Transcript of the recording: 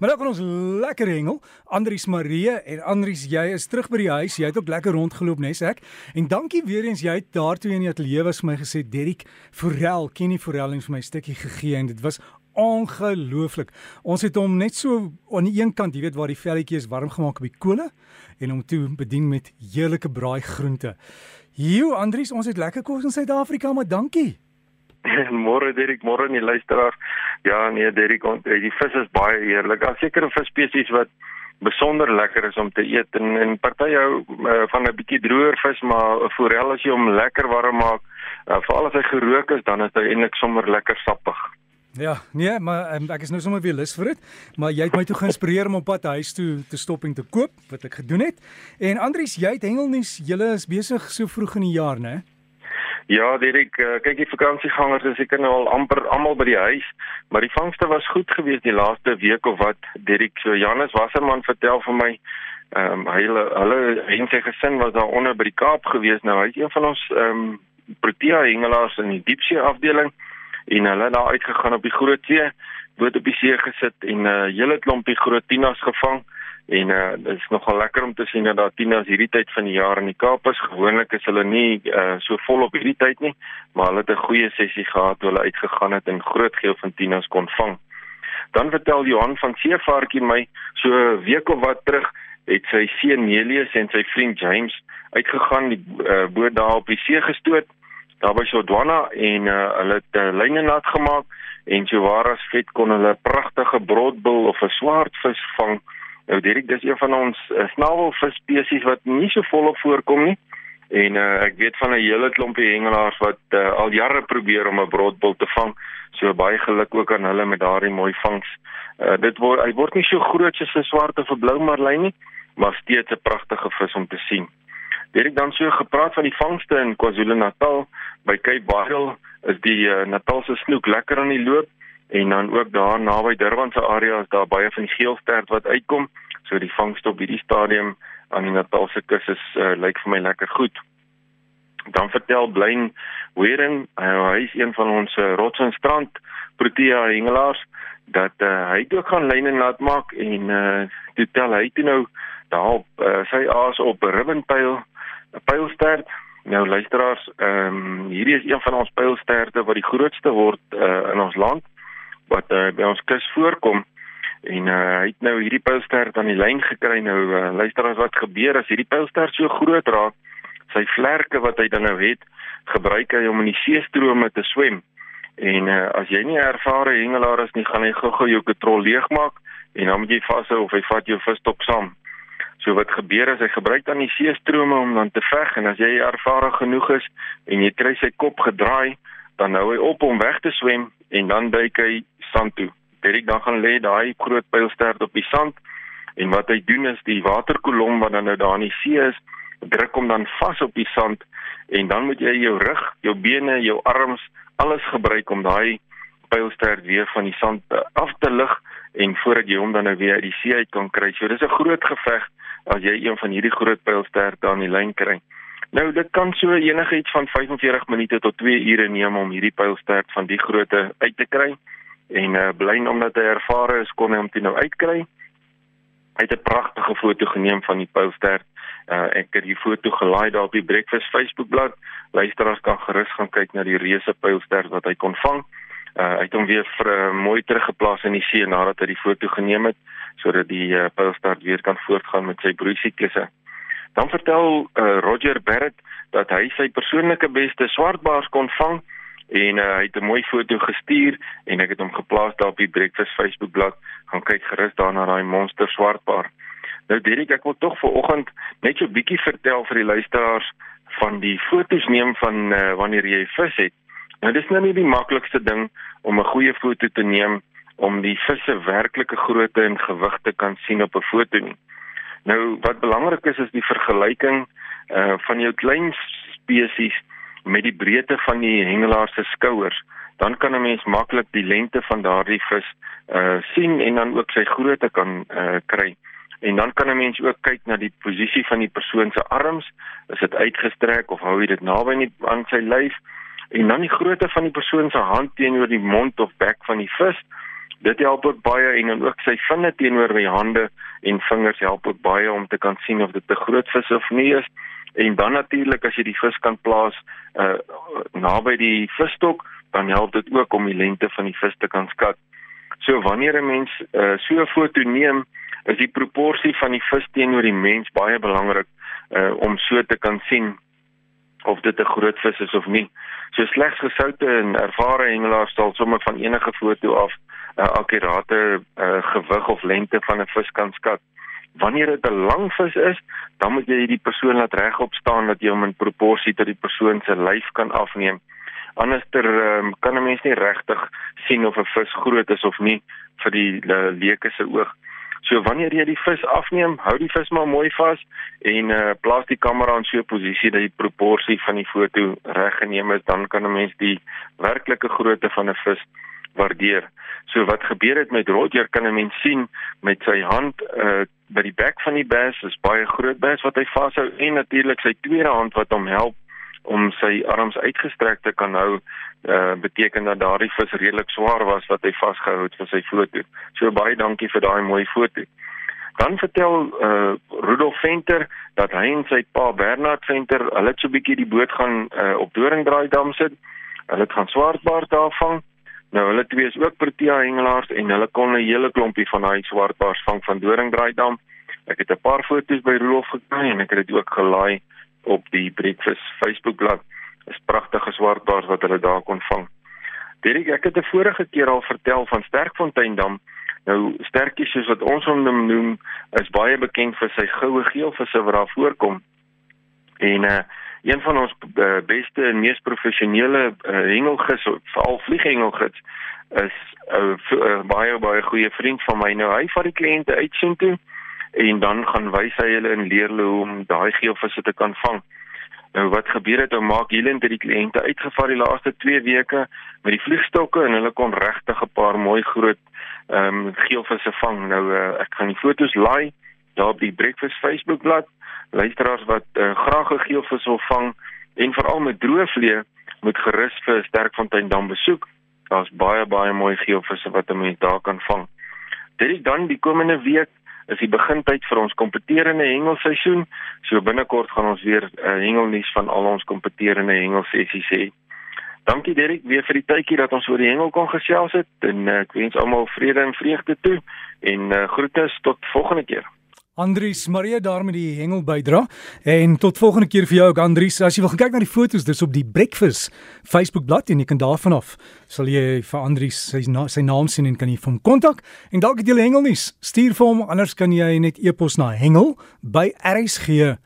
Maar nou kan ons lekker hengel. Andries Marie en Andries, jy is terug by die huis. Jy het ook lekker rondgeloop, nes ek. En dankie weer eens jy het daartoe in die ateljee was vir my gesê Derrick Forel, ken nie Forel en vir my stukkie gegee en dit was ongelooflik. Ons het hom net so aan die een kant, jy weet waar die velletjie is warm gemaak op die kolle en hom toe bedien met heerlike braai groente. Hier Andries, ons het lekker kos in Suid-Afrika, maar dankie. môre Derek, môre nie luisteraar. Ja, nee Derek, eh, die vis is baie heerlik. Daar seker 'n visspesies wat besonder lekker is om te eet en en party hou uh, van 'n bietjie droër vis, maar 'n forel as jy hom lekker warm maak, uh, veral as hy gerook is, dan is hy eintlik sommer lekker sappig. Ja, nee, maar um, ek is nou sommer weer lus vir dit, maar jy het my toe geïnspireer om op pad huis toe te stop en te koop wat ek gedoen het. En Andries, jy het hengelnuus, julle is besig so vroeg in die jaar, né? Ja, Dirk, uh, kyk die vakansiegangers is seker nou al amper almal by die huis, maar die vangste was goed geweest die laaste week of wat. Dirk, so Janus Wasserman vertel vir my, ehm um, hulle hulle en sy gesin was daar onder by die Kaap geweest. Nou hy's een van ons ehm um, Protea hengelaars in die diepsee afdeling en hulle het daar uitgegaan op die Groot See, boot op die see gesit en 'n uh, hele klompie groot tinas gevang. En uh dit is nogal lekker om te sien dat daar tieners hierdie tyd van die jaar in die Kaap is. Gewoonlik is hulle nie uh so vol op hierdie tyd nie, maar hulle het 'n goeie sessie gehad hulle uitgegaan het en groot geel van tieners kon vang. Dan vertel Johan van Seevaartjie my so 'n week of wat terug het sy seun Nelius en sy vriend James uitgegaan die uh, boot daar op die see gestoot daar by Sodwana en uh, hulle het uh, lyne nat gemaak en so waar as vet kon hulle 'n pragtige broodbil of 'n swaardvis vang Nou Dirk, dis een van ons uh, snavelvis spesies wat nie so volop voorkom nie. En uh, ek weet van 'n hele klompie hengelaars wat uh, al jare probeer om 'n broodbil te vang. So baie geluk ook aan hulle met daardie mooi vangs. Uh, dit word hy word nie so groot soos 'n swart of 'n blou marlyn nie, maar steeds 'n pragtige vis om te sien. Dirk dan so gepraat van die vangste in KwaZulu-Natal by Cape Bridle is die uh, Natalse snoek lekker aan die loop en dan ook daar naby Durban se area is daar baie van die geelstert wat uitkom. So die vangste op hierdie stadium aan die Natalse kus is uh, lyk vir my lekker goed. Dan vertel Blyn Weering, uh, hy is een van ons uh, rots en strand protea hengelaars dat uh, hy ook gaan lyne laat maak en uh, toe tel hy toe nou daar op uh, sy aas op 'n ribbonpyl, 'n pylstert Nou luisteraars, ehm um, hierdie is een van ons pylsterte wat die grootste word uh, in ons land wat uh, by ons kus voorkom. En uh, hy het nou hierdie pylstert aan die lyn gekry. Nou uh, luister as wat gebeur as hierdie pylstert so groot raak. Sy vlerke wat hy dan nou het gebruik hy om in die seestrome te swem. En uh, as jy nie ervare hengelaar is nie gaan hy gou-gou jou katrol leegmaak en dan moet jy vashou of hy vat jou visstok saam. So wat gebeur is hy gebruik dan die seestrome om dan te veg en as jy ervare genoeg is en jy kry sy kop gedraai dan hou hy op om weg te swem en dan duik hy sand toe. Derek dan gaan lê daai groot pylstert op die sand en wat hy doen is die waterkolom wat dan nou daar in die see is, druk hom dan vas op die sand en dan moet jy jou rug, jou bene, jou arms, alles gebruik om daai pylstert weer van die sand af te lig en voordat jy hom dan nou weer uit die see uit kan kry. So dis 'n groot geveg as jy een van hierdie groot pylsterte aan die lyn kry. Nou dit kan so enigiets van 45 minute tot 2 ure neem om hierdie pylstert van die grootte uit te kry. En uh, blyn omdat hy ervare is kon hy hom toe nou uitkry. Hy het 'n pragtige foto geneem van die pylstert. Uh, ek het die foto gelaai daar op die Breakfast Facebookblad. Luisteraars kan gerus gaan kyk na die reuse pylstert wat hy kon vang. Uh, hy het hom weer vir uh, mooi teruggeplaas in die see nadat hy die foto geneem het sodat die uh, pylstert weer kan voortgaan met sy broeisiklusse. Dan vertel uh, Roger Barrett dat hy sy persoonlike beste swartbaars kon vang en uh, hy het 'n mooi foto gestuur en ek het hom geplaas daar op die Breakfast Facebook bladsy. Gaan kyk gerus daar na daai monster swartbaar. Nou Derek, ek wil tog vir oggend net so 'n bietjie vertel vir die luisteraars van die fotos neem van uh, wanneer jy vis het. Nou dis nou nie die maklikste ding om 'n goeie foto te neem om die vis se werklike grootte en gewig te kan sien op 'n foto nie. Nou wat belangrik is is die vergelyking uh van jou klein spesies met die breedte van die hengelaar se skouers. Dan kan 'n mens maklik die lengte van daardie vis uh sien en dan ook sy grootte kan uh kry. En dan kan 'n mens ook kyk na die posisie van die persoon se arms, is dit uitgestrek of hou hy dit naby nie aan sy lyf? En dan die grootte van die persoon se hand teenoor die mond of bek van die vis Dit help ook baie en dan ook sy vinne teenoor die hande en vingers help ook baie om te kan sien of dit 'n groot vis of nie is. En dan natuurlik as jy die vis kan plaas uh naby die visstok, dan help dit ook om die lengte van die vis te kan skat. So wanneer 'n mens uh so 'n foto neem, is die proporsie van die vis teenoor die mens baie belangrik uh om so te kan sien of dit 'n groot vis is of nie. So slegs gesoute en ervare hengelaars sal sommer van enige foto af 'n uh, akkurate uh, gewig of lengte van 'n vis kan skat. Wanneer dit 'n lang vis is, dan moet jy die persoon laat regop staan dat jy hom in proporsie tot die persoon se lyf kan afneem. Anderster um, kan 'n mens nie regtig sien of 'n vis groot is of nie vir die uh, leuke se oog. So wanneer jy die vis afneem, hou die vis maar mooi vas en uh plaas die kamera in so 'n posisie dat die proporsie van die foto reg geneem is, dan kan 'n mens die werklike grootte van 'n vis waardeer. So wat gebeur het met Roger kan 'n mens sien met sy hand uh by die bek van die bass, is baie groot bass wat hy vashou en natuurlik sy tweede hand wat hom help om sy arms uitgestrek te kan hou uh beteken dat daardie vis redelik swaar was wat hy vasgehou het vir sy foto. So baie dankie vir daai mooi foto. Dan vertel uh Rudolf Venter dat hy en sy pa Bernard Venter, hulle het so 'n bietjie die boot gaan uh op Doringdraaidam sit. Hulle het gaan swartbaard daar vang. Nou hulle twee is ook Protea hengelaars en hulle kon 'n hele klompie van daai swartbaars vang van Doringdraaidam. Ek het 'n paar foto's by Rudolf gekry en ek het dit ook gelaai op die Breakfast Facebookblad is pragtige swartbaars wat hulle daar kon vang. Derek, ek het 'n vorige keer al vertel van Sterkfonteindam. Nou sterkies soos wat ons hom noem, is baie bekend vir sy goue geelvisse wat daar voorkom. En uh een van ons uh, beste en mees professionele uh, hengelgis, veral vlieghengelgis, is 'n uh, uh, baie baie goeie vriend van my. Nou hy vat die kliënte uit soontoe en dan gaan wys hy hulle en leer hulle hoe om daai geelvisse te kan vang. Nou wat gebeur het, ou maak hierdie en die kliënte uitgevaar die laaste 2 weke met die vliegstokke en hulle kon regtig 'n paar mooi groot ehm um, geelvisse vang. Nou uh, ek gaan die foto's laai daar op die Breakfast Facebookblad. Luisteraars wat uh, graag 'n geelvis wil vang en veral met droë vlee moet gerus vir Sterkfontein dam besoek. Daar's baie baie mooi geelvisse wat 'n mens daar kan vang. Dit is dan die komende week is die begintyd vir ons kompeterende hengelseisoen. So binnekort gaan ons weer uh, hengelnuus van al ons kompeterende hengelsessies hê. Dankie Derek weer vir die tydjie dat ons oor die hengel kon gesels het en uh, ek wens almal vrede en vreugde toe en uh, groete tot volgende keer. Andries Maria daar met die hengel bydra. En tot volgende keer vir jou ook Andries. As jy wil kyk na die fotos dis op die breakfast Facebook bladsy en jy kan daarvan af sal jy vir Andries sy na, sy naam sien en kan jy hom kontak. En dalk het jy hengel nuus stuur vir hom anders kan jy net e-pos na hengel by rsg.co.za